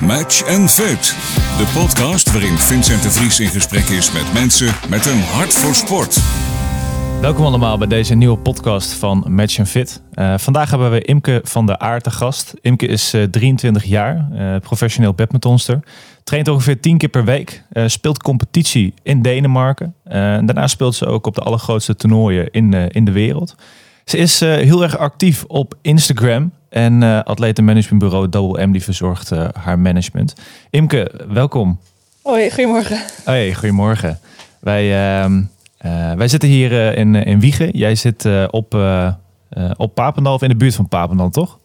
Match and Fit. De podcast waarin Vincent de Vries in gesprek is met mensen met een hart voor sport. Welkom allemaal bij deze nieuwe podcast van Match and Fit. Uh, vandaag hebben we Imke van der Aar te gast. Imke is uh, 23 jaar, uh, professioneel badmintonster. Traint ongeveer 10 keer per week. speelt competitie in Denemarken. daarna speelt ze ook op de allergrootste toernooien in, in de wereld. Ze is heel erg actief op Instagram. En uh, atletenmanagementbureau Double M die verzorgt uh, haar management. Imke, welkom. Hoi, goedemorgen. Hoi, goedemorgen. Wij, uh, wij zitten hier in, in Wiegen. Jij zit op, op Papendal of in de buurt van Papendal, toch?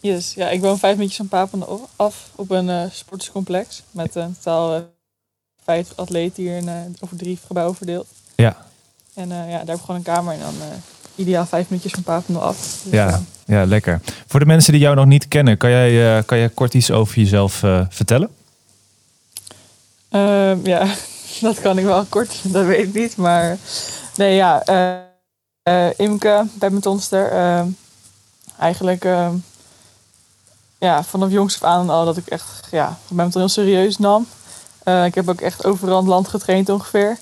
Yes, ja, ik woon vijf minuutjes van Papendal af op een sportscomplex. Met een totaal vijf atleten hier in, over drie gebouwen verdeeld. Ja. En ja, daar heb ik gewoon een kamer en dan ideaal vijf minuutjes van Papendal af. Dus, ja. Ja, lekker. Voor de mensen die jou nog niet kennen, kan jij, uh, kan jij kort iets over jezelf uh, vertellen? Uh, ja, dat kan ik wel kort, dat weet ik niet. Maar nee, ja, uh, Imke, badmintonster. eigenlijk ehm, ja, vanaf jongs af aan al dat ik echt ja, badminton heel serieus nam. ik heb ook echt overal het land getraind ongeveer.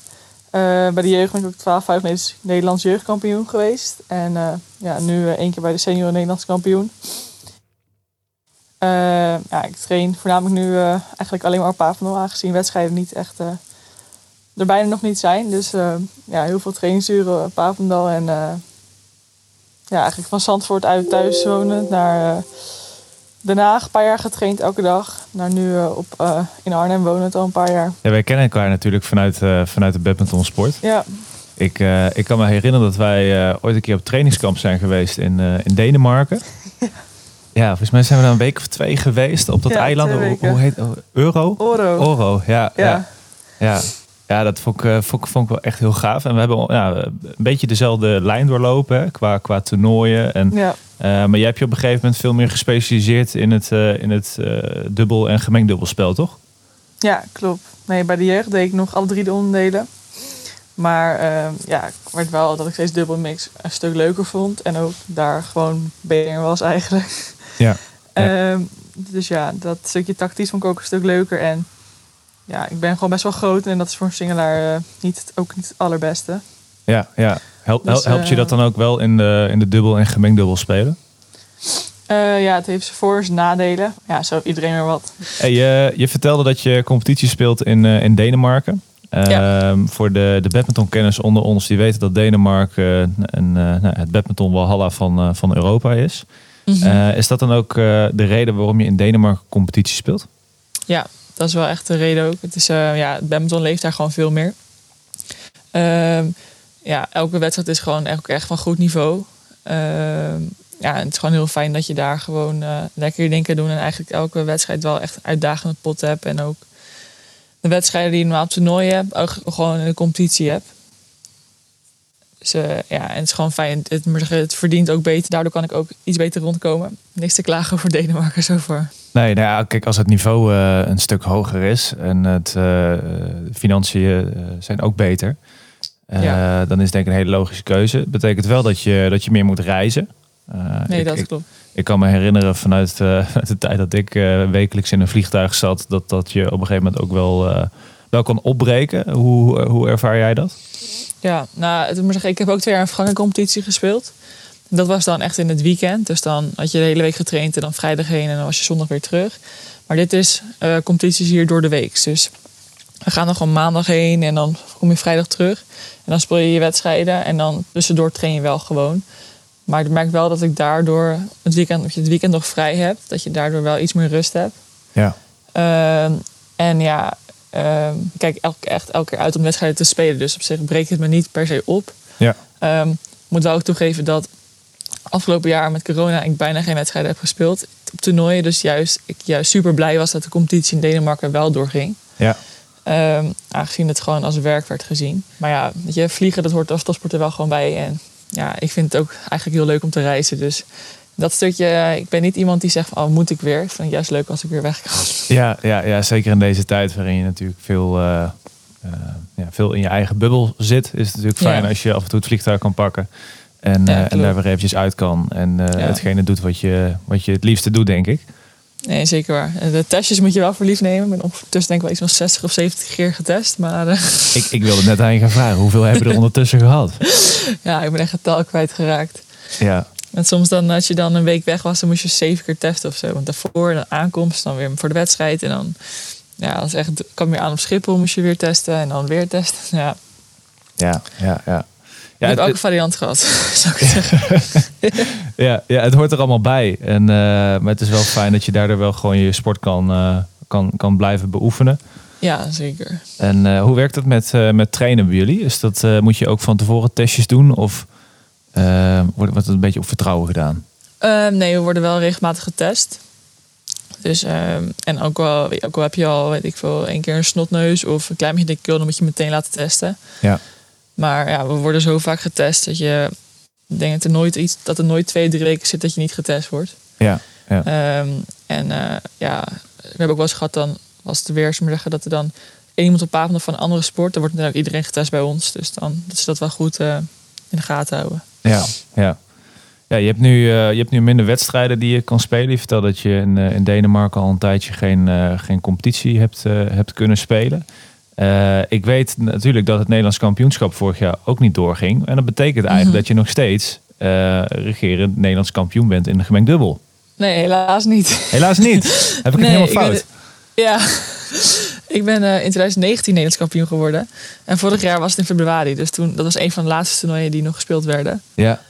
Uh, bij de jeugd ben ik ook 12, 5 Nederlands jeugdkampioen geweest. En uh, ja, nu uh, één keer bij de senior Nederlands kampioen. ja, ik train voornamelijk nu eigenlijk alleen maar op Papendal, aangezien wedstrijden niet echt er bijna nog niet zijn. Dus ja, heel veel trainingsuren op. En ja, eigenlijk van Zandvoort uit thuis wonen naar Den Haag een paar jaar getraind elke dag. Naar nu uh, op, uh, in Arnhem wonen al een paar jaar. Ja, wij kennen elkaar natuurlijk vanuit, uh, vanuit de badmintonsport. Ja. Ik, ik kan me herinneren dat wij ooit een keer op trainingskamp zijn geweest in, in Denemarken. Ja. ja, volgens mij zijn we daar een week of twee geweest op dat ja, eiland. Hoe, hoe heet het? Euro? Oro. Oro, ja. ja. ja. Ja. Dat vond ik, vond, ik, vond ik wel echt heel gaaf. En we hebben ja, een beetje dezelfde lijn doorlopen hè, qua, qua toernooien. En, ja. uh, maar jij hebt je op een gegeven moment veel meer gespecialiseerd in het, uh, in het uh, dubbel- en gemengd dubbelspel, toch? Ja, klopt. Nee, bij de jeugd deed ik nog alle drie de onderdelen. Maar ja, ik werd wel dat ik steeds dubbelmix een stuk leuker vond. En ook daar gewoon beter was eigenlijk. Ja. ja. Ehm, dus ja, dat stukje tactisch vond ik ook een stuk leuker. En ja, ik ben gewoon best wel groot en dat is voor een singelaar uh, niet, ook niet het allerbeste. Ja, ja. Help, dus, helpt je dat dan ook wel in de, in de dubbel en gemengd dubbel spelen? Uh, ja, het heeft zijn voor- en nadelen. Ja, zo iedereen weer wat. Hey, je, je vertelde dat je competitie speelt in, uh, in Denemarken. Ja. Uh, voor de, de badmintonkenners onder ons, die weten dat Denemarken een, nou, het badminton walhalla van, van Europa is. Mm -hmm. is dat dan ook de reden waarom je in Denemarken competitie speelt? Ja, dat is wel echt de reden ook. Het is, uh, ja, badminton leeft daar gewoon veel meer. Uh, ja, elke wedstrijd is gewoon echt, echt van goed niveau. Uh, ja, het is gewoon heel fijn dat je daar gewoon uh, lekker je ding kan doen. En eigenlijk elke wedstrijd wel echt uitdagende pot hebt. En ook de wedstrijden die je normaal op toernooi hebt, ook gewoon in competitie hebt. Dus ja, en het is gewoon fijn. Het, het, het verdient ook beter. Daardoor kan ik ook iets beter rondkomen. Niks te klagen over Denemarken zo voor. Nee, nou ja, kijk, als het niveau uh, een stuk hoger is en het uh, financiën uh, zijn ook beter, ja. dan is denk ik een hele logische keuze. Dat betekent wel dat je, dat je meer moet reizen. nee, ik, dat ik, klopt. Ik kan me herinneren vanuit de tijd dat ik wekelijks in een vliegtuig zat, dat, dat je op een gegeven moment ook wel, wel kan opbreken. Hoe, hoe ervaar jij dat? Ja, nou, moet zeggen, ik heb ook twee jaar een Franken-competitie gespeeld. Dat was dan echt in het weekend. Dus dan had je de hele week getraind en dan vrijdag heen en dan was je zondag weer terug. Maar dit is uh, competities hier door de week. Dus we gaan dan gewoon maandag heen en dan kom je vrijdag terug. En dan speel je je wedstrijden en dan tussendoor train je wel gewoon. Maar ik merk wel dat ik daardoor het weekend, of je het weekend nog vrij hebt, dat je daardoor wel iets meer rust hebt. Ja. Uh, en ja, uh, ik kijk elke, echt elke keer uit om wedstrijden te spelen. Dus op zich breekt het me niet per se op. Ja. Um, ik moet wel ook toegeven dat afgelopen jaar met corona ik bijna geen wedstrijden heb gespeeld op toernooien. Dus juist, ik juist super blij was dat de competitie in Denemarken wel doorging. Ja. Um, aangezien het gewoon als werk werd gezien. Maar ja, weet je, vliegen dat hoort als topsport er wel gewoon bij. En ja, ik vind het ook eigenlijk heel leuk om te reizen. Dus dat stukje, ik ben niet iemand die zegt van, oh, moet ik weer? Ik vind het juist leuk als ik weer weg kan. Ja, ja, ja zeker in deze tijd waarin je natuurlijk veel, uh, uh, ja, veel in je eigen bubbel zit. Is het natuurlijk fijn ja. als je af en toe het vliegtuig kan pakken. En, Ja, uh, en daar weer eventjes uit kan. En hetgene doet wat je, wat je het liefste doet, denk ik. Nee, zeker waar. De testjes moet je wel voor lief nemen. Ik ben ondertussen denk ik wel iets van 60 of 70 keer getest. Maar uh... ik, ik wilde net aan je gaan vragen. Hoeveel heb je er ondertussen gehad? Ja, ik ben echt getal kwijtgeraakt. Ja. En soms dan, als je dan een week weg was, dan moest je zeven keer testen of zo. Want daarvoor, de aankomst, dan weer voor de wedstrijd. En dan, ja, als echt kwam weer aan op Schiphol, moest je weer testen. En dan weer testen. Ja, ja, ja. ja. Ja, ik heb elke variant gehad, zou ik zeggen. ja, ja, het hoort er allemaal bij. En, uh, maar het is wel fijn dat je daardoor wel gewoon je sport kan, uh, kan, kan blijven beoefenen. Ja, zeker. En uh, hoe werkt het met, met trainen bij jullie? Is dat, moet je ook van tevoren testjes doen? Of wordt het een beetje op vertrouwen gedaan? Ehm, nee, we worden wel regelmatig getest. Dus, ehm, en ook al, ook al heb je al, weet ik veel, één keer een snotneus of een klein beetje dikke keel, dan moet je meteen laten testen. Ja. Maar ja, we worden zo vaak getest dat je denkt dat er nooit iets, dat er nooit twee, drie weken zit dat je niet getest wordt. Ja. ja. En uh, ja, we hebben ook wel eens gehad dan, was het weer, zeggen, dat er dan één iemand op avond van een andere sport, dan wordt natuurlijk iedereen getest bij ons. Dus dan dat ze dat wel goed uh, in de gaten houden. Ja, ja. Ja, je hebt, nu, uh, je hebt nu minder wedstrijden die je kan spelen. Je vertelde dat je in, in Denemarken al een tijdje geen, geen competitie hebt, hebt kunnen spelen. Ik weet natuurlijk dat het Nederlands kampioenschap vorig jaar ook niet doorging. En dat betekent eigenlijk mm -hmm. dat je nog steeds regerend Nederlands kampioen bent in de gemengd dubbel. Nee, helaas niet. Helaas niet. Heb ik nee, het helemaal fout? Ja, ik ben uh, in 2019 Nederlands kampioen geworden. En vorig jaar was het in februari. Dus toen, dat was een van de laatste toernooien die nog gespeeld werden. Ja.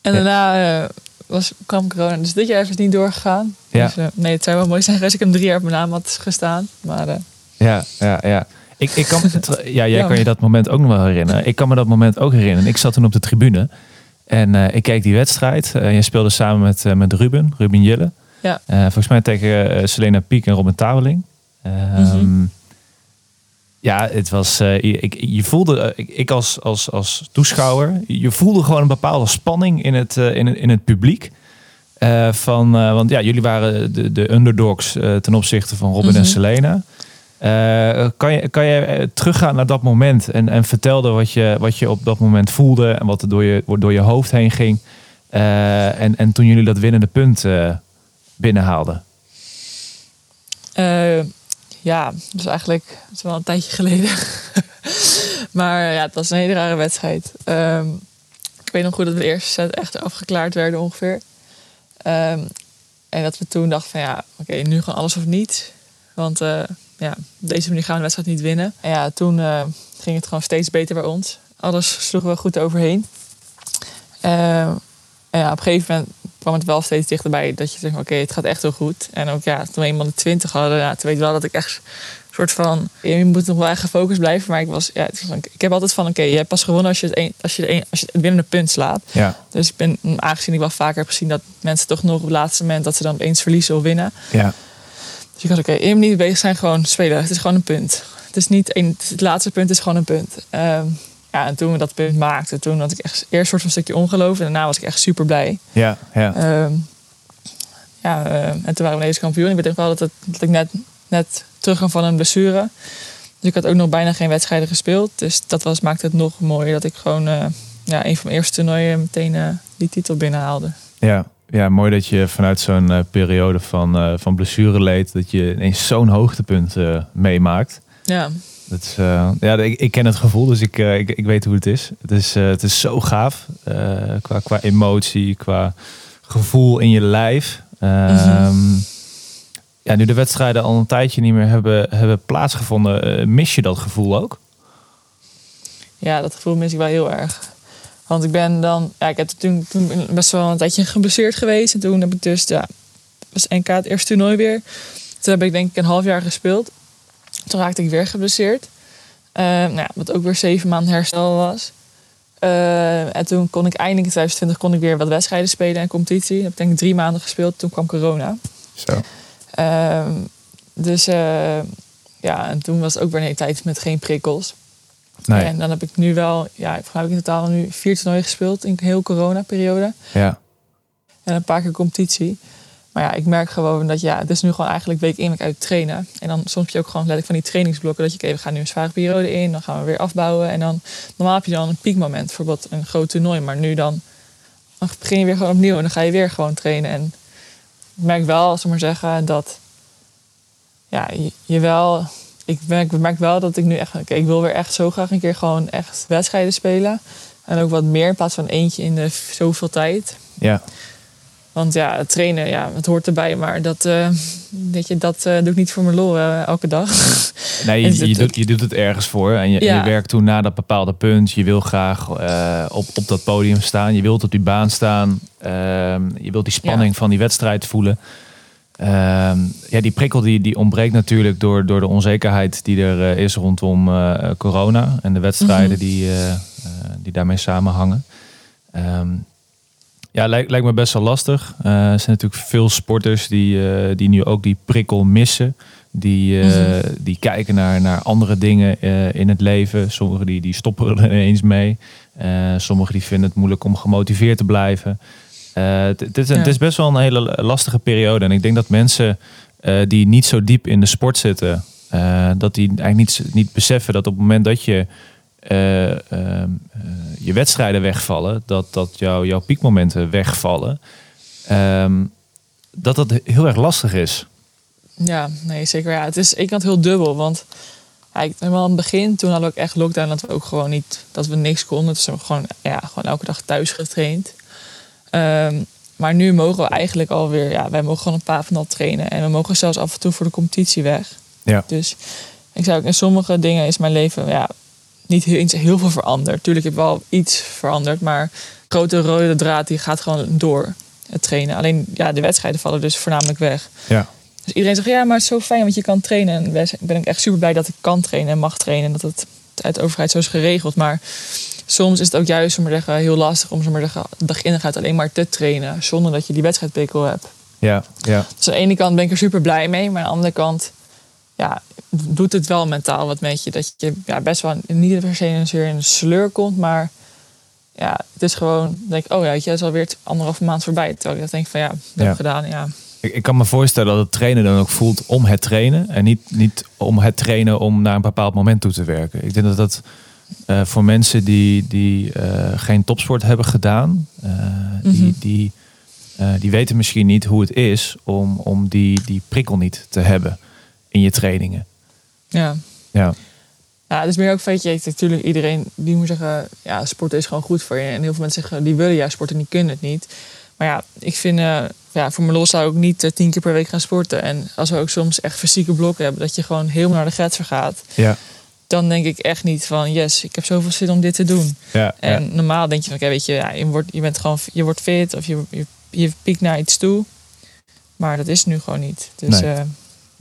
En daarna was, kwam corona. Dus dit jaar is het niet doorgegaan. Ja. Dus, nee, het zou wel mooi zijn als ik hem drie jaar op mijn naam had gestaan. Maar ja, ja, ja. Ik, ik kan, ja, jij kan je dat moment ook nog wel herinneren. Ik kan me dat moment ook herinneren. Ik zat toen op de tribune en uh, ik keek die wedstrijd. Uh, je speelde samen met, uh, met Ruben, Ruben Jille. Ja. volgens mij tegen Selena Piek en Robin Tabeling. Mm -hmm. Ja, het was. ik, je voelde, ik, ik, als, als, als toeschouwer, je voelde gewoon een bepaalde spanning in het, in, het, in het publiek. van, want ja, jullie waren de, de underdogs ten opzichte van Robin mm -hmm. en Selena. Uh, kan, je, kan je teruggaan naar dat moment en, en vertelde wat je, wat je op dat moment voelde en wat er door je, door je hoofd heen ging. Uh, en, en toen jullie dat winnende punt uh, binnenhaalden? Ja, is eigenlijk is wel een tijdje geleden. maar ja, het was een hele rare wedstrijd. Um, ik weet nog goed dat we de eerste set echt afgeklaard werden ongeveer. Um, en dat we toen dachten van ja, oké, nu gewoon alles of niet. Want ja, op deze manier gaan we de wedstrijd niet winnen. En ja, toen uh, ging het gewoon steeds beter bij ons. Alles sloegen we goed overheen. Uh, en ja, op een gegeven moment kwam het wel steeds dichterbij dat je zegt, oké, okay, het gaat echt heel goed. En ook ja, toen we eenmaal de 20 hadden, ja, toen weet ik wel dat ik echt een soort van, je moet nog wel echt gefocust blijven. Maar ik was, ja, ik heb altijd van, oké, okay, je hebt pas gewonnen als je het, een, als je, een, als je het winnende punt slaat. Ja. Dus ik ben, aangezien ik wel vaker heb gezien dat mensen toch nog op het laatste moment dat ze dan eens verliezen of winnen. Ja. Dus ik was oké, okay, één niet bezig zijn, gewoon spelen. Het is gewoon een punt. Het is niet een, het laatste punt is gewoon een punt. Um, ja, en toen we dat punt maakten, toen had ik echt eerst soort van een stukje ongeloof. En daarna was ik echt super blij. Ja, ja. Um, ja, uh, en toen waren we Nederlands kampioen. Ik weet ook wel dat, het, dat ik net, net terugkwam van een blessure. Dus ik had ook nog bijna geen wedstrijden gespeeld. Dus dat was, maakte het nog mooier dat ik gewoon uh, ja, een van mijn eerste toernooien meteen uh, die titel binnenhaalde. Ja, ja, mooi dat je vanuit zo'n periode van, van blessureleed... dat je ineens zo'n hoogtepunt meemaakt. Ja. Dat is, ja, ik, ik, ken het gevoel, dus ik, ik, ik weet hoe het is. Het is, het is zo gaaf qua, qua emotie, qua gevoel in je lijf. Mm -hmm. Ja, nu de wedstrijden al een tijdje niet meer hebben, hebben plaatsgevonden... mis je dat gevoel ook? Ja, dat gevoel mis ik wel heel erg. Want ik ben dan, ja, ik heb toen, toen best wel een tijdje geblesseerd geweest. En toen heb ik dus, ja, was NK het eerste toernooi weer. Toen heb ik denk ik een half jaar gespeeld. Toen raakte ik weer geblesseerd. Uh, nou ja, wat ook weer zeven maanden herstel was. Uh, en toen kon ik eindelijk in 2020 kon ik weer wat wedstrijden spelen en competitie. Ik heb denk ik drie maanden gespeeld. Toen kwam corona. Zo. Uh, dus uh, ja, en toen was het ook weer een hele tijd met geen prikkels. Nee. En dan heb ik nu wel, ja, ik heb in totaal nu vier toernooien gespeeld in heel corona-periode. Ja. En een paar keer competitie. Maar ja, ik merk gewoon dat ja, het is nu gewoon eigenlijk week in week uit trainen. En dan soms heb je ook gewoon letterlijk van die trainingsblokken. Dat je, oké, we gaan nu een zware periode in. Dan gaan we weer afbouwen. En dan, normaal heb je dan een piekmoment. Bijvoorbeeld een groot toernooi. Maar nu dan, begin je weer gewoon opnieuw. En dan ga je weer gewoon trainen. En ik merk wel, zal maar zeggen, dat ja, je, wel. Ik merk, merk wel dat ik nu echt. ik wil weer echt zo graag een keer gewoon echt wedstrijden spelen. En ook wat meer in plaats van eentje in de zoveel tijd. Ja, Want ja, trainen, ja, het hoort erbij. Maar dat, eh, weet je, dat eh, doe ik niet voor mijn lol eh, elke dag. nee, je, je, doet, je doet het ergens voor en je, Ja. je werkt toen naar dat bepaalde punt. Je wil graag op, op dat podium staan. Je wilt op die baan staan. Ehm, je wilt die spanning van die wedstrijd voelen. Ehm, ja, die prikkel die, die ontbreekt natuurlijk door, door de onzekerheid die er is rondom corona en de wedstrijden Mhm. die, die daarmee samenhangen. Ehm, ja, lijkt, lijkt me best wel lastig. Eh, er zijn natuurlijk veel sporters die, eh, die nu ook die prikkel missen. Die, eh, Mhm. die kijken naar, naar andere dingen in het leven. Sommigen die, die stoppen er ineens mee. Sommigen die vinden het moeilijk om gemotiveerd te blijven. Het, is, Ja. is best wel een hele lastige periode. En ik denk dat mensen die niet zo diep in de sport zitten... dat die eigenlijk niet, niet beseffen dat op het moment dat je eh, ehm, eh, je wedstrijden wegvallen... dat, dat jouw jouw piekmomenten wegvallen... ehm, dat dat heel erg lastig is. Ja, nee, zeker. Ja, het is ik kant heel dubbel. Want ja, helemaal aan het begin, toen hadden we ook echt lockdown, dat we ook gewoon niet, dat we niks konden. Dus we gewoon, ja, gewoon elke dag thuis getraind. Ehm, maar nu mogen we eigenlijk alweer, ja, wij mogen gewoon een paar van dat trainen. En we mogen zelfs af en toe voor de competitie weg. Ja. Dus ik zou ook, in sommige dingen is mijn leven, ja, niet heel, iets- heel veel veranderd. Tuurlijk heb ik wel iets veranderd, maar grote rode draad die gaat gewoon door het trainen. Alleen ja, de wedstrijden vallen dus voornamelijk weg. Ja. Dus iedereen zegt, ja, maar het is zo fijn, want je kan trainen. En ben ik echt super blij dat ik kan trainen en mag trainen. En dat het uit de overheid zo is geregeld. Maar soms is het ook juist, om zeggen, heel lastig om zo maar te zeggen, dag in en uit alleen maar te trainen. Zonder dat je die wedstrijdpikkel hebt. Ja, ja, Dus aan de ene kant ben ik er super blij mee. Maar aan de andere kant ja, doet het wel mentaal wat met je. Dat je ja, best wel niet per se weer in een sleur komt. Maar ja, het is gewoon, denk ik, oh ja, het is alweer anderhalve maand voorbij. Terwijl ik dat denk van ja, dat heb Ja. gedaan. Ja, Ik, ik kan me voorstellen dat het trainen dan ook voelt om het trainen. En niet, niet om het trainen om naar een bepaald moment toe te werken. Ik denk dat dat eh, voor mensen die, die eh, geen topsport hebben gedaan, eh, die, Mhm. die, die weten misschien niet hoe het is om, om die, die prikkel niet te hebben in je trainingen. Ja. Ja, Ja, het is meer ook weet je, natuurlijk iedereen die moet zeggen, ja, sporten is gewoon goed voor je. En heel veel mensen zeggen, die willen ja sporten, die kunnen het niet. Maar ja, ik vind, eh, ja, voor mijn los zou ik niet eh, tien keer per week gaan sporten. En als we ook soms echt fysieke blokken hebben, dat je gewoon helemaal naar de grens gaat. ja, Dan denk ik echt niet van, yes, ik heb zoveel zin om dit te doen. ja. En normaal denk je van, oké, weet je, ja, je, wordt, je bent gewoon, je wordt fit of je, je, je piekt naar iets toe. Maar dat is nu gewoon niet. Dus Nee. eh,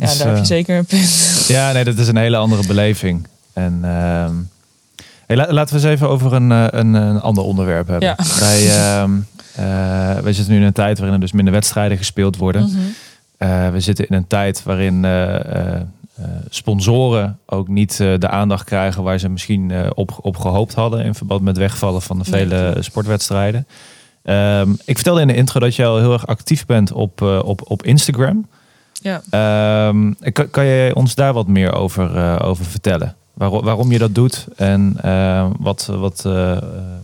ja, Dus, daar heb je eh, zeker een punt. Ja, nee, dat is een hele andere beleving. En ehm, hey, la- laten we eens even over een, eh, een, een ander onderwerp hebben. Ja. Wij, ehm, eh, wij zitten nu in een tijd waarin er dus minder wedstrijden gespeeld worden. Mhm. We zitten in een tijd waarin sponsoren ook niet de aandacht krijgen waar ze misschien op, op gehoopt hadden in verband met wegvallen van de vele sportwedstrijden. Ehm, ik vertelde in de intro dat je al heel erg actief bent op, op, op Instagram. Ja. Ehm, kan, kan je ons daar wat meer over, eh, over vertellen? Waarom, waarom je dat doet en eh, wat, wat, eh,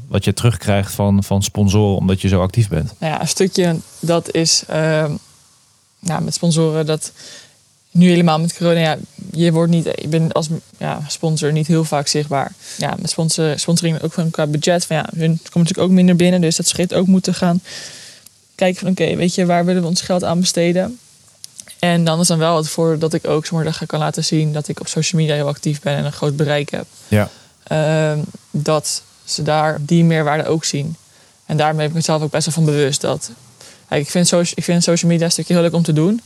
wat je terugkrijgt van, van sponsoren omdat je zo actief bent? Nou ja, een stukje dat is ehm, ja, met sponsoren dat nu helemaal met corona, ja, je wordt niet, je bent als ja, sponsor niet heel vaak zichtbaar. Ja, met sponsor, sponsoring ook van qua budget, van ja, hun komt natuurlijk ook minder binnen, dus dat schrift ook moeten gaan kijken van oké, weet je, waar willen we ons geld aan besteden? En dan is dan wel het voordeel dat ik ook zomaar kan laten zien dat ik op social media heel actief ben en een groot bereik heb. Ja. Ehm, dat ze daar die meerwaarde ook zien. En daarmee heb ik mezelf ook best wel van bewust dat. Kijk, ik, vind social, ik vind social media een stukje heel leuk om te doen.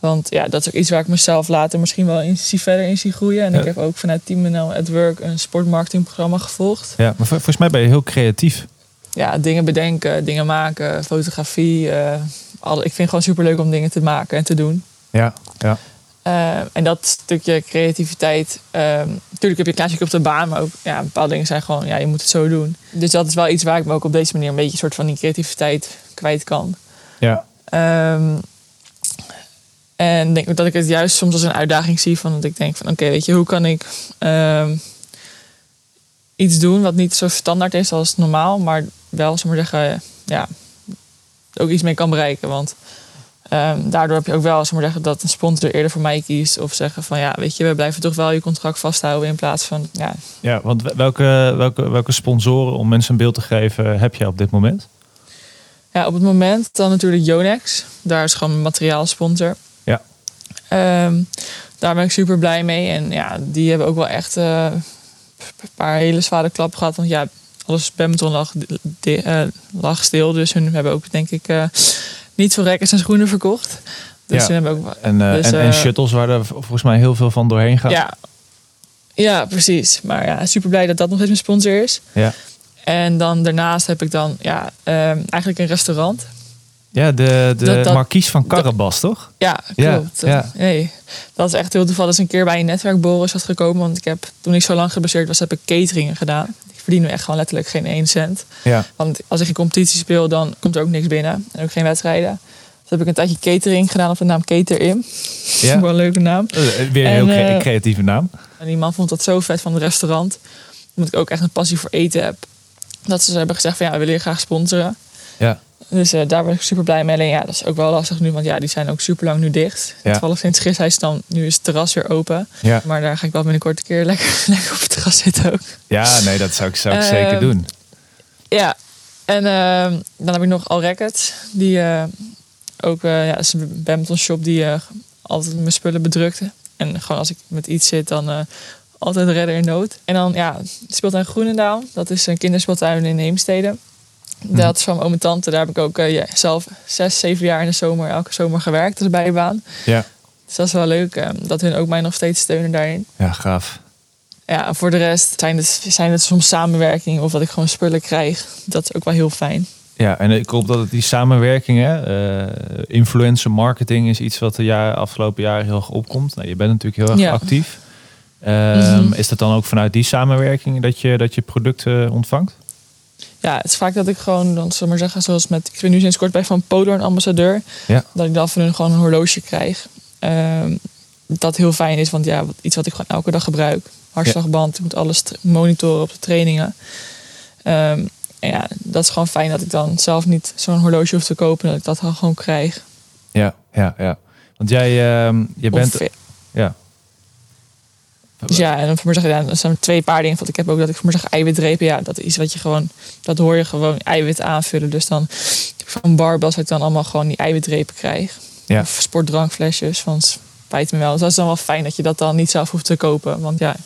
Want ja, dat is ook iets waar ik mezelf later misschien wel in zie, verder in zie groeien. En Ja. ik heb ook vanuit Team NL at Work een sportmarketingprogramma gevolgd. Ja, maar vol- volgens mij ben je heel creatief. Ja, dingen bedenken, dingen maken, fotografie. eh, al, ik vind gewoon super leuk om dingen te maken en te doen. Ja, ja. Eh, en dat stukje creativiteit. ehm, natuurlijk heb je klassiek op de baan, maar ook ja, bepaalde dingen zijn gewoon, ja, je moet het zo doen. Dus dat is wel iets waar ik me ook op deze manier een beetje een soort van die creativiteit kwijt kan. ja. Ehm, en ik denk ook dat ik het juist soms als een uitdaging zie. Van dat ik denk van oké, weet je, hoe kan ik ehm, iets doen wat niet zo standaard is als normaal, maar wel, zeg maar zeggen, ja, ook iets mee kan bereiken. Want Ehm, daardoor heb je ook wel, zeg maar zeggen, dat een sponsor eerder voor mij kiest. Of zeggen van ja, weet je, we blijven toch wel je contract vasthouden. In plaats van ja. Ja, want welke, welke, welke sponsoren om mensen een beeld te geven heb je op dit moment? Ja, op het moment dan natuurlijk Yonex. Daar is gewoon een materiaalsponsor. Ja. Ehm, daar ben ik super blij mee. En ja, die hebben ook wel echt eh, een paar hele zware klappen gehad. Want ja, alles badminton lag, uh, lag stil. Dus hun hebben ook denk ik uh, niet veel rekkers en schoenen verkocht. Dus ja. hebben ook, en, dus, en, en, shuttles waar er volgens mij heel veel van doorheen gaat. Ja, ja precies. Maar ja, super blij dat dat nog eens mijn sponsor is. Ja. En dan daarnaast heb ik dan ja, um, eigenlijk een restaurant. Ja, de, de dat, van Carabas, toch? Ja, klopt. Ja, ja. Nee, dat is echt heel toevallig. Is een keer bij een netwerkborrel is dat gekomen. Want ik heb, toen ik zo lang gebaseerd was, heb ik cateringen gedaan. Ik verdien nu echt gewoon letterlijk geen 1 cent. Ja. Want als ik een competitie speel, dan komt er ook niks binnen. En ook geen wedstrijden. Dus heb ik een tijdje catering gedaan op de naam Cater Ja. Wel een leuke naam. Weer een heel uh, creatieve naam. En die man vond dat zo vet van het restaurant. Omdat ik ook echt een passie voor eten heb. Dat ze hebben gezegd van ja, we willen je graag sponsoren. Ja. Dus uh, daar ben ik super blij mee. Alleen ja, dat is ook wel lastig nu, want ja, die zijn ook super lang nu dicht. Ja. Toevallig sinds gisteren is dan, nu is het terras weer open. Ja. Maar daar ga ik wel binnenkort een keer lekker, lekker op het terras zitten ook. Ja, nee, dat zou ik, zou ik Uh, zeker doen. Ja, en uh, dan heb ik nog Records. Die uh, ook, ja, dat is een badminton shop die altijd mijn spullen bedrukte. En gewoon als ik met iets zit, dan altijd redder in nood. En dan, ja, speeltuin Groenendaal. Dat is een kinderspeeltuin in Heemstede. Dat is van mijn oom en tante. Daar heb ik ook uh, ja, zelf zes, zeven jaar in de zomer, elke zomer gewerkt als bijbaan. Ja. Dus dat is wel leuk, uh, dat hun ook mij nog steeds steunen daarin. Ja, gaaf. Ja, voor de rest zijn het, zijn het soms samenwerkingen of dat ik gewoon spullen krijg. Dat is ook wel heel fijn. Ja, en ik hoop dat het die samenwerking, hè, uh, influencer marketing is iets wat de jaar, afgelopen jaren heel erg opkomt. Nou, je bent natuurlijk heel erg Ja. actief. Um, Mhm. Is dat dan ook vanuit die samenwerking dat je, dat je producten ontvangt? Ja, het is vaak dat ik gewoon, dan we maar zeggen, zoals met, ik ben nu sinds kort bij Van Podor een ambassadeur. Ja. Dat ik dan van hun gewoon een horloge krijg. Um, dat heel fijn is, want ja, iets wat ik gewoon elke dag gebruik. Hartslagband, ik moet alles monitoren op de trainingen. Um, en ja, dat is gewoon fijn dat ik dan zelf niet zo'n horloge hoef te kopen. Dat ik dat dan gewoon krijg. Ja, ja, ja. Want jij, um, je bent... Of, ja. Dus ja, en voor me zeggen, ja, dat zijn twee paar dingen. Want ik heb ook dat ik voor me zeggen eiwitrepen. Ja, dat is wat je gewoon, dat hoor je gewoon eiwit aanvullen. Dus dan van barbells dat ik dan allemaal gewoon die eiwitrepen krijg. Ja. Of sportdrankflesjes van spijt me wel. Dus dat is dan wel fijn dat je dat dan niet zelf hoeft te kopen. Want ja,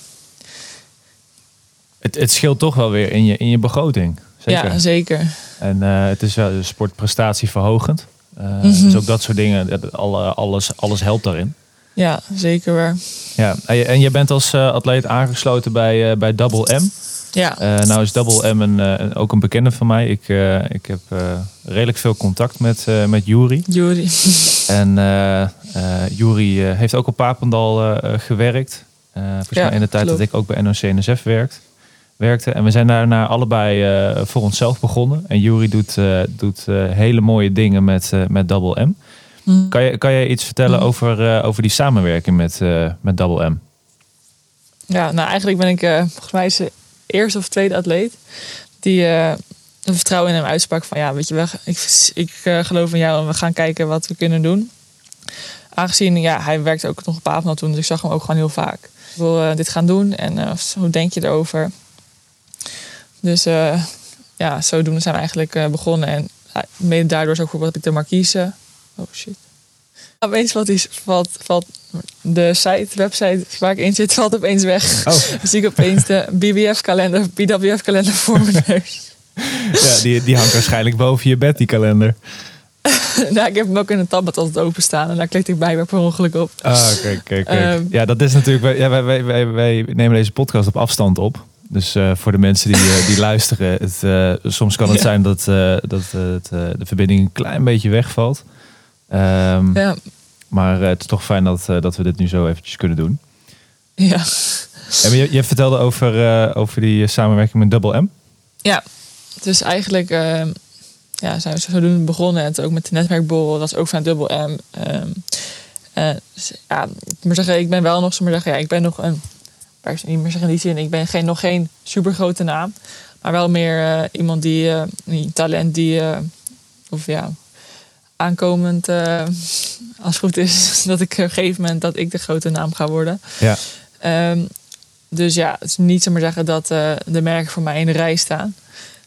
Het, het scheelt toch wel weer in je, in je begroting. Zeker. ja zeker. En uh, het is wel sportprestatieverhogend. Uh, Mhm. Dus ook dat soort dingen, alle- alles, alles helpt daarin. Ja, zeker weer. Ja, en je- en je bent als uh, atleet aangesloten bij, uh, bij Double M. Ja, Uh, nou is Double M een, uh, ook een bekende van mij. Ik, uh, ik heb redelijk veel contact met, met Juri. Jury. En Juri heeft ook op Papendal gewerkt. Volgens Ja, mij in de tijd klopt. dat ik ook bij NOC-NSF werkt, werkte. En we zijn daarna allebei voor onszelf begonnen. En Juri doet, doet hele mooie dingen met, met Double M. Mm. Kan je, kan je iets vertellen Mhm. over, uh, over die samenwerking met, uh, met Double M? Ja, nou eigenlijk ben ik, uh, volgens mij de eerste of tweede atleet die een vertrouwen in hem uitsprak van ja, weet je wel, ik, ik geloof in jou en we gaan kijken wat we kunnen doen. Aangezien, ja, hij werkte ook nog op Papendal toen, dus ik zag hem ook gewoon heel vaak. Ik wil dit gaan doen en hoe denk je erover? Dus ja, zodoende zijn we eigenlijk begonnen en mede daardoor is ook bijvoorbeeld ik de marquise. Oh shit. Opeens valt, die, valt, valt de site, website waar ik in zit, valt opeens weg. Oh. Dus ik opeens de BBF-kalender, BWF-kalender voor mijn neus. Ja, die, die hangt waarschijnlijk boven je bed, die kalender. nou, ik heb hem ook in een tablet altijd openstaan en daar klik ik bij per ongeluk op. Ah, kijk, kijk, kijk. Um, ja, dat is natuurlijk... Ja, wij, wij, wij, wij nemen deze podcast op afstand op. Dus uh, voor de mensen die, uh, die luisteren, het, uh, soms kan het Ja. zijn dat, dat de verbinding een klein beetje wegvalt. Um, ja. Maar het is toch fijn dat, dat we dit nu zo eventjes kunnen doen. Ja. En je, je vertelde over, over die samenwerking met Double M. Ja, dus eigenlijk uh, ja, zijn we zodoende begonnen. En ook met de netwerkborrel, dat is ook van Double M. Um, uh, dus, ja, ik moet zeggen, ik ben wel nog, zo maar zeggen, ja, ik ben nog een, niet meer zeggen in die zin, ik ben geen, nog geen super grote naam. Maar wel meer iemand die, een talent die, of ja, aankomend, uh, als het goed is, dat ik op een gegeven moment dat ik de grote naam ga worden. Ja. Um, dus ja, het is niet zomaar zeggen dat uh, de merken voor mij in de rij staan.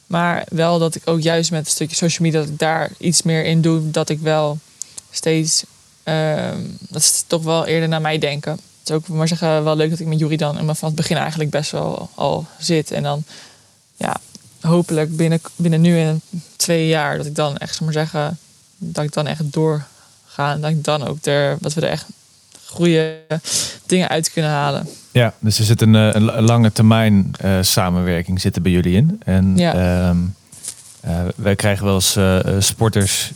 Maar wel dat ik ook juist met een stukje social media, dat ik daar iets meer in doe. Dat ik wel steeds, uh, dat is toch wel eerder naar mij denken. Het is ook maar zeggen wel leuk dat ik met Jury dan vanaf het begin eigenlijk best wel al zit. En dan ja, hopelijk binnen, binnen nu en twee jaar dat ik dan echt, maar zeggen, dat ik dan echt doorga. En dat ik dan ook er, dat we er echt goede dingen uit kunnen halen. Ja, dus er zit een, eh, een lange termijn uh, samenwerking zitten bij jullie in. En ja. uh, wij krijgen wel eens sporters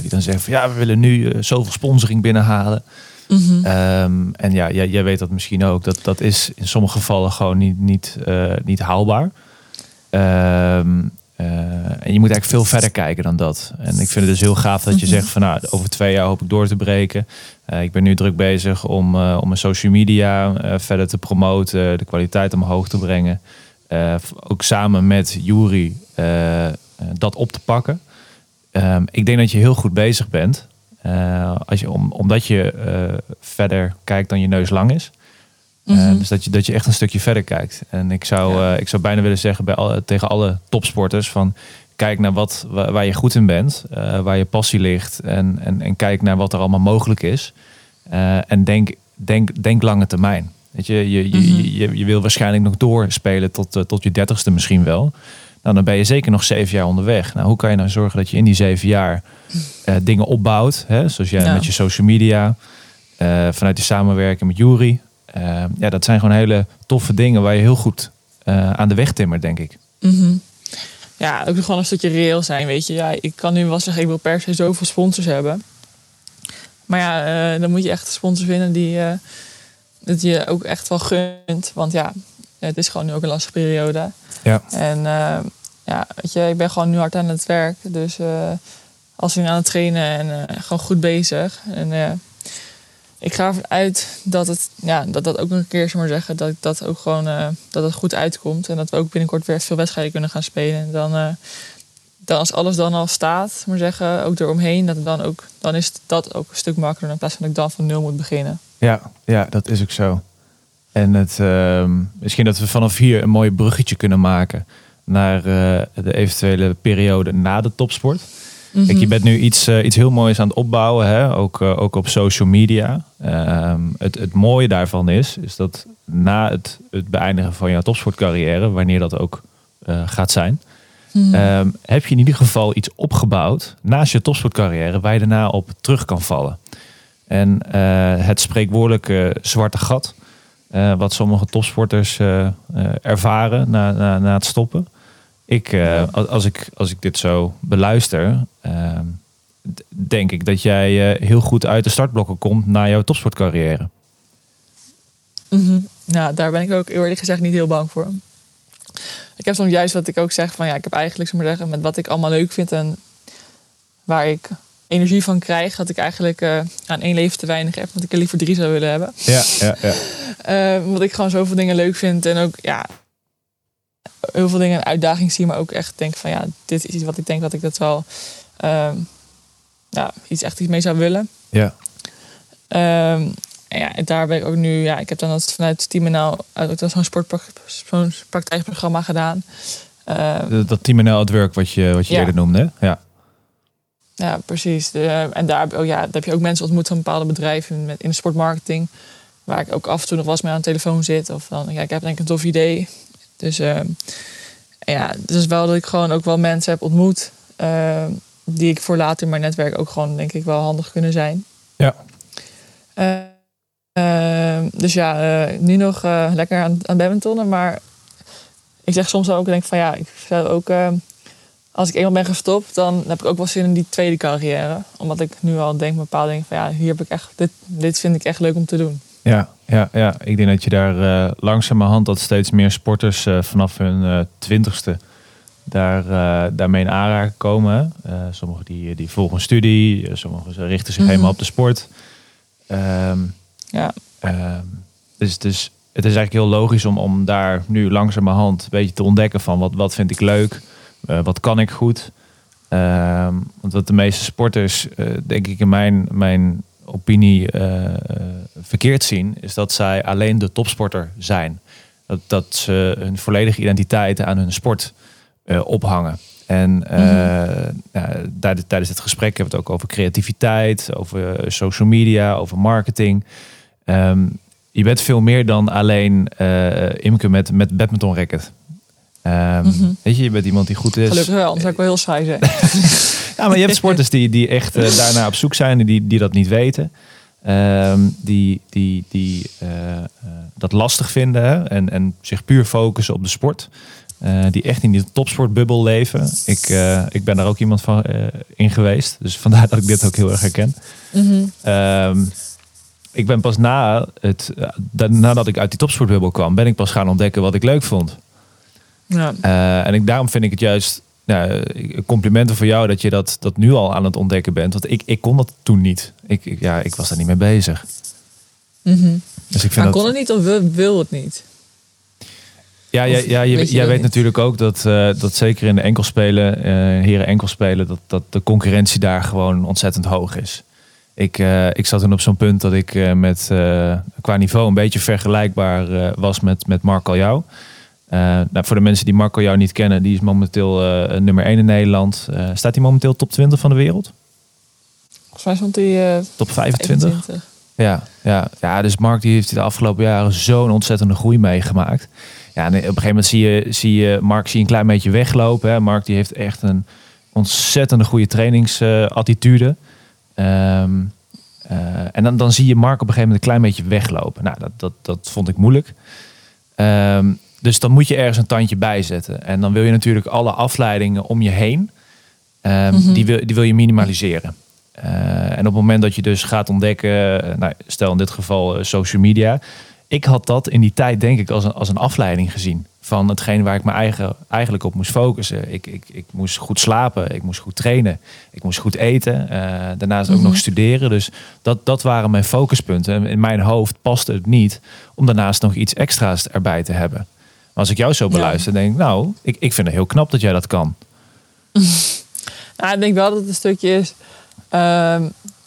die dan zeggen van ja, we willen nu zoveel sponsoring binnenhalen. Mm -hmm. um, en ja, jij, jij, weet dat misschien ook. Dat, dat is in sommige gevallen gewoon niet, niet, niet haalbaar. Um, uh, en je moet eigenlijk veel verder kijken dan dat. En ik vind het dus heel gaaf dat je zegt van nou, over twee jaar hoop ik door te breken. Uh, ik ben nu druk bezig om, uh, om mijn social media verder te promoten, de kwaliteit omhoog te brengen. ook samen met Jury dat op te pakken. Um, ik denk dat je heel goed bezig bent. als je, om, omdat je verder kijkt dan je neus lang is. Mm -hmm. uh, dus dat je, dat je echt een stukje verder kijkt. En ik zou, ja. uh, ik zou bijna willen zeggen bij tegen alle topsporters: van kijk naar wat, waar, je goed in bent, uh, waar je passie ligt. En, en, en kijk naar wat er allemaal mogelijk is. en denk, denk, denk lange termijn. Weet je, je, je, Mhm. je, je, je wil waarschijnlijk nog doorspelen tot, tot je dertigste misschien wel. Nou, dan ben je zeker nog zeven jaar onderweg. Nou, hoe kan je nou zorgen dat je in die zeven jaar dingen opbouwt? Hè? Zoals jij Ja. met je social media, vanuit die samenwerking met Jury. Uh, ja, dat zijn gewoon hele toffe dingen waar je heel goed uh, aan de weg timmert, denk ik. Mhm. Ja, ook gewoon een stukje reëel zijn, weet je. Ja, ik kan nu wel zeggen, ik wil per se zoveel sponsors hebben. Maar ja, uh, dan moet je echt sponsors vinden die uh, dat je ook echt wel gunt. Want ja, het is gewoon nu ook een lastige periode. Ja. En ja, weet je, ik ben gewoon nu hard aan het werk. Dus als ik aan het trainen en gewoon goed bezig. En ik ga ervan uit dat het, ja, dat, dat ook nog een keer, zeg maar zeggen, dat dat ook gewoon uh, dat het goed uitkomt. En dat we ook binnenkort weer veel wedstrijden kunnen gaan spelen. En dan, uh, dan als alles dan al staat, maar zeggen, ook eromheen, dat dan, ook, dan is dat ook een stuk makkelijker in plaats van dat ik dan van nul moet beginnen. Ja, ja dat is ook zo. En het, uh, misschien dat we vanaf hier een mooi bruggetje kunnen maken naar uh, de eventuele periode na de topsport. Mm -hmm. Kijk, je bent nu iets, uh, iets heel moois aan het opbouwen, hè? Ook, uh, ook op social media. Uh, het, het mooie daarvan is, is dat na het, het beëindigen van jouw topsportcarrière, wanneer dat ook eh, gaat zijn, Mhm. -hmm. heb je in ieder geval iets opgebouwd naast je topsportcarrière waar je daarna op terug kan vallen. En eh, het spreekwoordelijke zwarte gat, eh, wat sommige topsporters eh, ervaren na, na, na het stoppen. Ik, uh, als, ik, als ik dit zo beluister, uh, denk ik dat jij uh, heel goed uit de startblokken komt na jouw topsportcarrière. Mm -hmm. Nou, daar ben ik ook eerlijk gezegd niet heel bang voor. Ik heb soms juist wat ik ook zeg van ja, ik heb eigenlijk zo maar zeggen met wat ik allemaal leuk vind en waar ik energie van krijg, dat ik eigenlijk uh, aan één leven te weinig heb, want ik er liever drie zou willen hebben. Ja, ja, ja. Uh, omdat ik gewoon zoveel dingen leuk vind en ook ja, heel veel dingen een uitdaging zie, maar ook echt denk van ja, dit is iets wat ik denk dat ik dat wel uh, ja, iets echt iets mee zou willen. Ja. Um, en ja, en daar ben ik ook nu, ja, ik heb dan dat vanuit Team NL ook zo'n sportpraktijkprogramma praktijkprogramma gedaan. Uh, dat, NL het werk wat je, wat je ja. eerder noemde, ja. Ja, precies. De, en daar, oh ja, daar heb je ook mensen ontmoet van bepaalde bedrijven met, in de sportmarketing. Waar ik ook af en toe nog eens mee aan de telefoon zit. Of dan, ja, ik heb denk ik een tof idee. Dus uh, ja, dus wel dat ik gewoon ook wel mensen heb ontmoet. Uh, die ik voor later in mijn netwerk ook gewoon denk ik wel handig kunnen zijn. Ja. Uh, dus ja, nu nog lekker aan, aan badmintonnen. Maar ik zeg soms ook, denk van ja, ik zou ook als ik eenmaal ben gestopt, dan heb ik ook wel zin in die tweede carrière. Omdat ik nu al denk, bepaalde dingen van ja, hier heb ik echt, dit, dit vind ik echt leuk om te doen. Ja, ja, ja. ik denk dat je daar uh, langzamerhand dat steeds meer sporters uh, vanaf hun uh, twintigste daar, daarmee in aanraking komen. sommigen die, die volgen een studie, sommigen richten zich Mhm. helemaal op de sport. Um, ja. Um, dus, dus het is eigenlijk heel logisch om, om daar nu langzamerhand een beetje te ontdekken van wat, wat vind ik leuk, wat kan ik goed. Ehm, want wat de meeste sporters, eh, denk ik in mijn, mijn opinie, eh, verkeerd zien, is dat zij alleen de topsporter zijn. Dat, dat ze hun volledige identiteit aan hun sport eh, ophangen. En eh, ja, tijdens, tijdens het gesprek hebben we het ook over creativiteit, over social media, over marketing. Ehm, je bent veel meer dan alleen Imke met, met badminton racket. Ehm, Mhm. Weet je, je bent iemand die goed is. Gelukkig wel, anders zou ik wel heel saai zijn. Ja, maar je hebt sporters die, die echt eh, daarna op zoek zijn en die, die dat niet weten. Ehm, die die, die eh, eh, dat lastig vinden hè, en, en zich puur focussen op de sport. Die echt in die topsportbubbel leven. Ik, ik ben daar ook iemand van eh, in geweest. Dus vandaar dat ik dit ook heel erg herken. Mhm. Ehm, ik ben pas na het, da- nadat ik uit die topsportbubbel kwam, ben ik pas gaan ontdekken wat ik leuk vond. Ja. Eh, en ik, daarom vind ik het juist nou, complimenten voor jou dat je dat, dat nu al aan het ontdekken bent. Want ik, ik kon dat toen niet. Ik, ik- ja, ik was daar niet mee bezig. Dus ik vind Maar dat. kon het niet of wil, wil het niet? Ja, ja, ja je, weet je jij weet niet? natuurlijk ook dat, eh, dat zeker in de enkelspelen, eh heren enkelspelen, dat, dat de concurrentie daar gewoon ontzettend hoog is. Ik, ik zat toen op zo'n punt dat ik met, qua niveau een beetje vergelijkbaar was met, met Marco Jou. Eh, nou, voor de mensen die Marco Jou niet kennen, die is momenteel eh, nummer 1 in Nederland. Eh, staat hij momenteel top 20 van de wereld? Volgens mij stond hij eh Top 25? 25. Ja, ja, ja, dus Mark die heeft de afgelopen jaren zo'n ontzettende groei meegemaakt. Ja, en op een gegeven moment zie je, zie je Mark zie je een klein beetje weglopen. Hè. Mark die heeft echt een ontzettende goede trainingsattitude. Ehm, eh, en dan, dan zie je Mark op een gegeven moment een klein beetje weglopen. Nou, dat, dat, dat vond ik moeilijk. Ehm, dus dan moet je ergens een tandje bij zetten. En dan wil je natuurlijk alle afleidingen om je heen, ehm, Mhm. die, wil, die wil je minimaliseren. Eh, en op het moment dat je dus gaat ontdekken, eh, nou, stel in dit geval eh, social media. Ik had dat in die tijd denk ik als een, als een afleiding gezien. Van hetgeen waar ik me eigen, eigenlijk op moest focussen. Ik, ik, ik moest goed slapen, ik moest goed trainen, ik moest goed eten. daarnaast ook Mhm. nog studeren. Dus dat, dat waren mijn focuspunten. En in mijn hoofd paste het niet om daarnaast nog iets extra's erbij te hebben. Als ik jou zo Ja. beluister, denk ik, nou, ik, ik vind het heel knap dat jij dat kan. Nou, ik denk wel dat het een stukje is. ehm,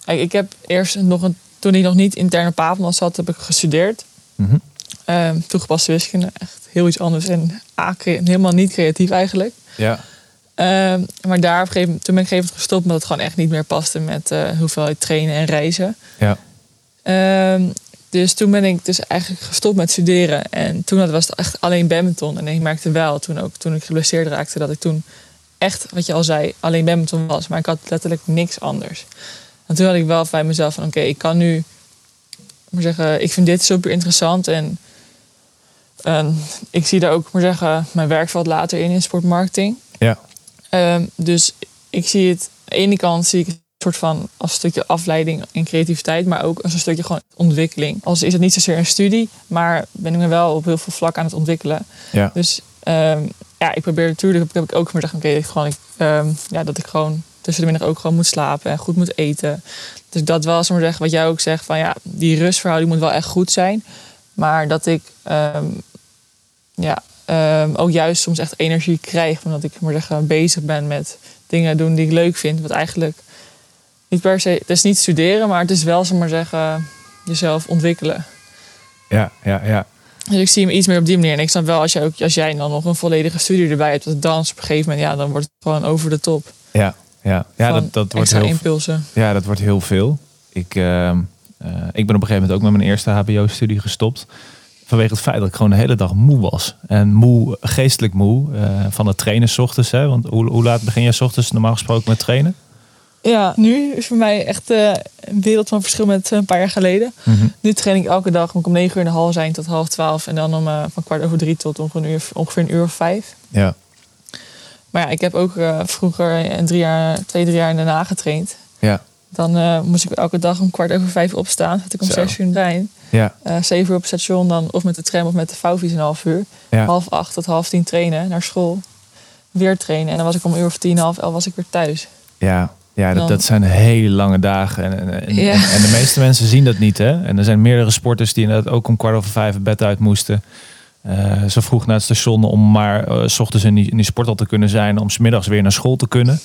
kijk, ik heb eerst nog een, toen ik nog niet intern op Papenland zat, heb ik gestudeerd. Mhm. Ehm, toegepaste wiskunde, echt heel iets anders en helemaal niet creatief eigenlijk. Ja. Ehm, maar daar op een gegeven, toen ben ik moment gestopt, omdat het gewoon echt niet meer paste met eh hoeveelheid trainen en reizen. Ja. Dus toen ben ik dus eigenlijk gestopt met studeren. En toen was het echt alleen badminton. En ik merkte wel, toen, ook, toen ik geblesseerd raakte, dat ik toen echt, wat je al zei, alleen badminton was. Maar ik had letterlijk niks anders. En toen had ik wel bij mezelf van, oké, ik kan nu... Maar zeggen, ik vind dit super interessant. En, ik zie daar ook, maar zeggen, mijn werkveld later in, in sportmarketing. Ja. Ehm, dus ik zie het, aan de ene kant zie ik het soort van als een stukje afleiding en creativiteit, maar ook als een stukje gewoon ontwikkeling. Als is het niet zozeer een studie, maar ben ik me wel op heel veel vlak aan het ontwikkelen. Ja. Dus ehm, ja, ik probeer natuurlijk, heb ik ook maar zeggen, oké, gewoon, ik, ehm, ja, dat ik gewoon tussen de middag ook gewoon moet slapen en goed moet eten. Dus dat was maar zeggen, wat jij ook zegt, van ja, die rustverhouding moet wel echt goed zijn. Maar dat ik ehm, ja, ook juist soms echt energie krijg. Omdat ik maar zeggen, bezig ben met dingen doen die ik leuk vind. Wat eigenlijk niet per se, het is niet studeren, maar het is wel, zeg maar zeggen, jezelf ontwikkelen. Ja, ja, ja. Dus ik zie hem iets meer op die manier. En ik snap wel, als, jij ook, als jij dan nog een volledige studie erbij hebt, dat dans op een gegeven moment, ja, dan wordt het gewoon over de top. Ja, ja. ja dat, dat, wordt heel, impulsen. ja dat wordt heel veel. Ik, ehm, eh, ik ben op een gegeven moment ook met mijn eerste HBO-studie gestopt. Vanwege het feit dat ik gewoon de hele dag moe was. En moe, geestelijk moe. eh, van het trainen 's ochtends. Hè? Want hoe, hoe laat begin jij 's ochtends normaal gesproken met trainen? Ja, nu is voor mij echt eh, een wereld van verschil met eh, een paar jaar geleden. Nu train ik elke dag, moet ik om negen uur in de hal zijn tot half twaalf. En dan om eh, van kwart over drie tot ongeveer een uur, ongeveer een uur of vijf. Ja, Maar ja, ik heb ook vroeger een drie jaar, twee, drie jaar in Den Haag getraind. ja, Dan moest ik elke dag om kwart over vijf opstaan. Zat ik om Zo. zes uur in de trein. ja, zeven uur op het station, dan of met de tram of met de vouwfiets een half uur. ja. Half acht tot half tien trainen, naar school. Weer trainen. En dan was ik om een uur of tien, half elf was ik weer thuis. Ja, ja dat, dat zijn hele lange dagen. En, en, en, Ja. en, en de meeste mensen zien dat niet. Hè? En er zijn meerdere sporters die inderdaad ook om kwart over vijf bed uit moesten. Eh, zo vroeg naar het station om maar eh, s ochtends in die, in die sporthal te kunnen zijn. Om s middags weer naar school te kunnen.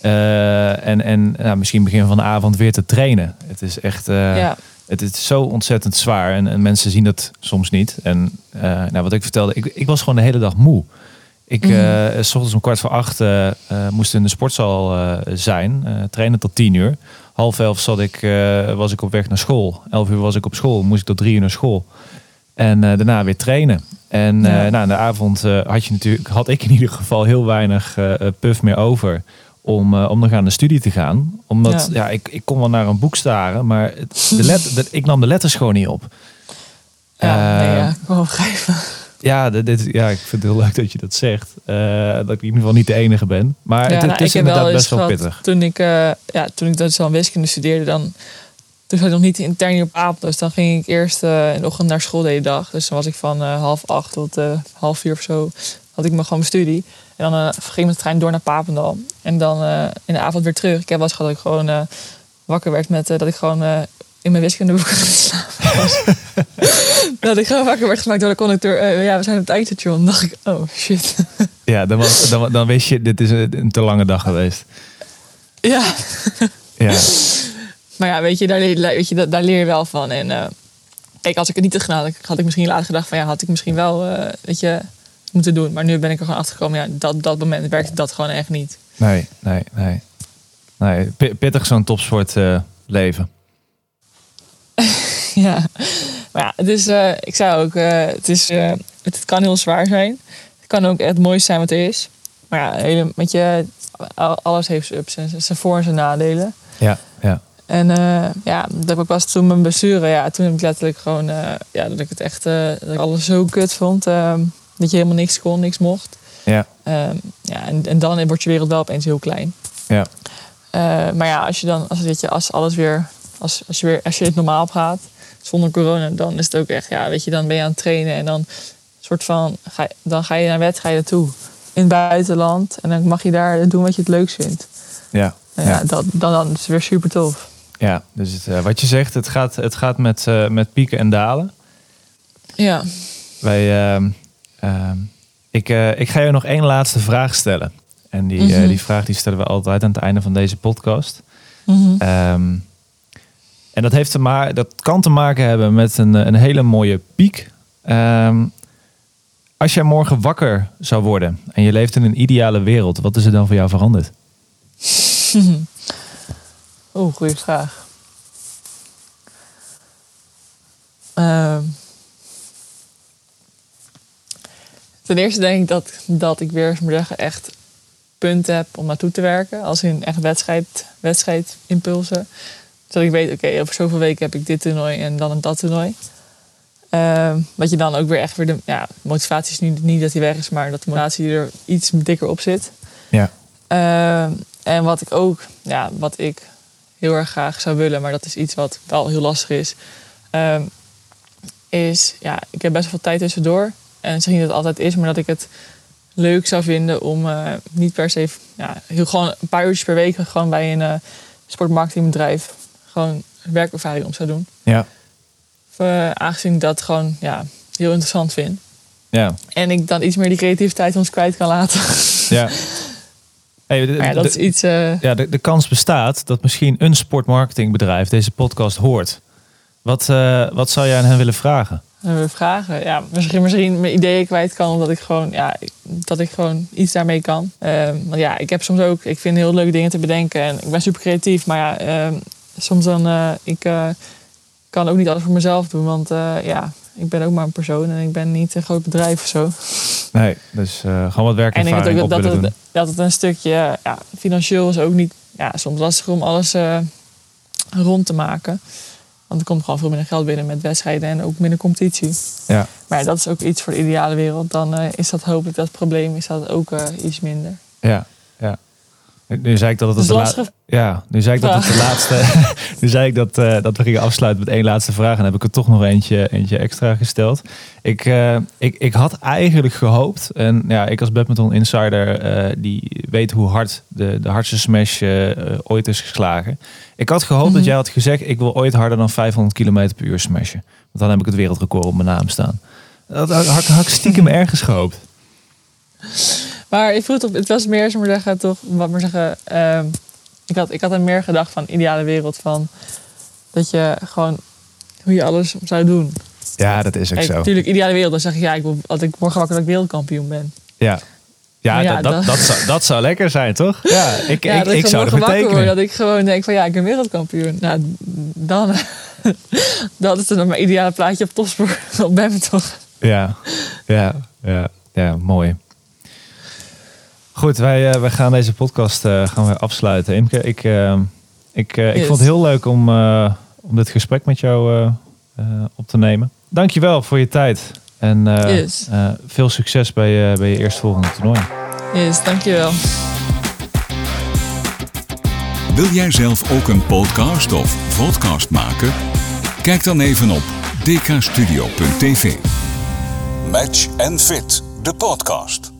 Eh, en en nou, misschien begin van de avond weer te trainen. Het is echt... ja. het is zo ontzettend zwaar en, en mensen zien dat soms niet. En nou, wat ik vertelde, ik, ik was gewoon de hele dag moe. Ik, Mhm. eh, s ochtends om kwart voor acht eh, moest in de sportzaal zijn, trainen tot tien uur. Half elf zat ik, was ik op weg naar school. Elf uur was ik op school, moest ik tot drie uur naar school. En daarna weer trainen. En Ja. nou, in de avond had, je natuurlijk, had ik in ieder geval heel weinig puff meer over om, eh, om nog aan de studie te gaan. Omdat ja. Ja. ik, ik kon wel naar een boek staren, maar het, de let, ik nam de letters gewoon niet op. Ja, nee, Eh, ja, ik begrijpen. Ja, dit, dit- ja, ik vind het heel leuk dat je dat zegt. Eh, dat ik in ieder geval niet de enige ben. Maar het, Ja, het nou, is inderdaad wel best wel pittig. Toen ik, eh, ja, toen ik dus al wiskunde studeerde, dan toen zat ik nog niet intern hier op Apel. Dus dan ging ik eerst eh, in de ochtend naar school de hele dag. Dus dan was ik van half acht tot half vier of zo. Had ik me gewoon mijn studie. En dan ging ik met de trein door naar Papendal. En dan in de avond weer terug. Ik heb wel eens gehad dat ik gewoon wakker werd met dat ik gewoon in mijn wiskundeboek aan het slapen was. dat ik gewoon wakker werd gemaakt door de conducteur. Eh, ja, we zijn op het eindstation. Dan dacht ik, oh shit. Ja, dan, was, dan, dan wist je, dit is een, een te lange dag geweest. ja. Ja, Maar ja, weet je, daar, leer- weet je, daar, daar leer je wel van. En eh, kijk, als ik het niet had gedaan, had ik misschien later gedacht van ja, had ik misschien wel, eh, weet je, moeten doen. Maar nu ben ik er gewoon achter gekomen, ja, dat, dat moment werkte dat gewoon echt niet. nee, nee, nee. nee pi- pittig zo'n topsport eh, leven. ja. Maar ja, eh, ik zei ook, eh, het, is, eh, het, kan heel zwaar zijn. Het kan ook echt het mooiste zijn wat er is. Maar ja, hele, weet je, al- alles heeft zijn ups en zijn voor- en zijn nadelen. Ja, ja. En ja, dat heb ik was toen mijn blessure. Ja, toen heb ik letterlijk gewoon, ja, dat ik het echt, dat ik alles zo kut vond. ehm, dat je helemaal niks kon, niks mocht. Ja. Ehm, ja, en, en dan wordt je wereld wel opeens heel klein. Ja. Maar ja, als je dan, als, weet je, als alles weer, als, als je weer, als je het normaal gaat, zonder corona, dan is het ook echt, ja, weet je, dan ben je aan het trainen en dan soort van, ga, je- dan ga je naar wedstrijden toe in het buitenland en dan mag je daar doen wat je het leukst vindt. Ja, ja, Ja. dat, dan, dan is het weer super tof. ja. dus het, eh, wat je zegt, het gaat, het gaat met, eh, met pieken en dalen. Ja. Wij, ehm, ehm, ik, eh, ik ga je nog één laatste vraag stellen. En die, Mhm. die vraag die stellen we altijd aan het einde van deze podcast. Ehm, en dat, heeft te ma- dat kan te maken hebben met een, een hele mooie piek. Ehm, als jij morgen wakker zou worden en je leeft in een ideale wereld, wat is er dan voor jou veranderd? Oeh, goede vraag. Ehm. ten eerste denk ik dat, dat ik weer, zeggen, echt punten heb om naartoe te werken. Als in echt wedstrijd, wedstrijdimpulsen. Dat ik weet, oké, over zoveel weken heb ik dit toernooi en dan dat toernooi. Ehm dat je dan ook weer echt weer de ja, motivatie is niet, niet dat die weg is, maar dat de motivatie er iets dikker op zit. Ja. Ehm, en wat ik ook, ja, wat ik heel erg graag zou willen, maar dat is iets wat wel heel lastig is, ehm, is, ja, ik heb best wel veel tijd tussendoor. En ik zeg niet dat het altijd is, maar dat ik het leuk zou vinden om eh, niet per se, ja, heel gewoon een paar uurtjes per week gewoon bij een eh, sportmarketingbedrijf gewoon werkervaring om zou doen. Ja. Eh, aangezien ik dat gewoon ja, heel interessant vind. Ja. En ik dan iets meer die creativiteit ons kwijt kan laten. ja. Hey, de, ja, dat is iets. eh, ja, de, de kans bestaat dat misschien een sportmarketingbedrijf deze podcast hoort. Wat, eh, wat zou jij aan hen willen vragen? we vragen. Ja, misschien, misschien mijn ideeën kwijt kan, omdat ik gewoon, ja, dat ik gewoon iets daarmee kan. Ehm, want ja, ik heb soms ook, ik vind heel leuke dingen te bedenken en ik ben super creatief, maar ja, ehm, soms dan, eh, ik eh, kan ook niet alles voor mezelf doen, want eh, ja, ik ben ook maar een persoon en ik ben niet een groot bedrijf of zo. Nee, dus gewoon wat En ik denk ook dat, willen het, dat het een stukje, ja, financieel is ook niet, ja, soms lastig om alles rond te maken. Want er komt gewoon veel minder geld binnen met wedstrijden en ook minder competitie. Ja. Maar ja, dat is ook iets voor de ideale wereld. Dan is dat hopelijk dat probleem is dat ook iets minder. Ja. Nu- zei ik dat het de la- lastig. Ja, nu zei ik dat het de laatste. nu zei ik dat, eh, dat we gingen afsluiten met één laatste vraag. En heb ik er toch nog eentje, eentje extra gesteld. Ik, eh, ik, ik had eigenlijk gehoopt. En ja, ik als badminton insider eh, die weet hoe hard de, de hardste smash ooit is geslagen. Ik had gehoopt dat Mhm. jij had gezegd: ik wil ooit harder dan 500 km per uur smashen. Want dan heb ik het wereldrecord op mijn naam staan. Dat had, had ik stiekem ergens gehoopt. Maar ik voel het, op, het was meer, zeg maar zeggen, toch, wat maar zeggen. ehm, ik, had, ik had er meer gedacht van ideale wereld van dat je gewoon hoe je alles zou doen. Ja, dat is ook Kijk, zo. natuurlijk, ideale wereld, dan zeg ik ja, ik wil dat ik morgen wakker dat ik wereldkampioen ben. Ja, ja, dat, dat, dat- zou, dat zou lekker zijn, toch? Ja, ik, Ja, ik, ik gewoon zou morgen ervoor wakker word, tekenen. dat ik gewoon denk van ja, ik ben wereldkampioen. Nou, dan dat is dan mijn ideale plaatje op topsport op badminton. Ja, ja, ja, ja, mooi. Goed, wij, eh, wij gaan deze podcast eh, gaan we afsluiten. Imke, ik, eh, ik, eh, ik vond het heel leuk om, eh, om dit gesprek met jou eh, eh, op te nemen. Dankjewel voor je tijd. En eh, Yes. eh, veel succes bij, je bij je eerstvolgende toernooi. Yes, dankjewel. Wil jij zelf ook een podcast of vodcast maken? Kijk dan even op dkstudio.tv. Match and Fit, de podcast.